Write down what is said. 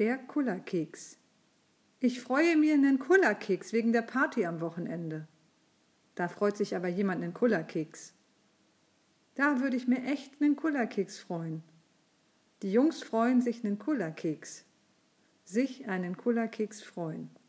Der Kullerkeks. Ich freue mir einen Kullerkeks wegen der Party am Wochenende. Da freut sich aber jemand einen Kullerkeks. Da würde ich mir echt einen Kullerkeks freuen. Die Jungs freuen sich einen Kullerkeks. Sich einen Kullerkeks freuen.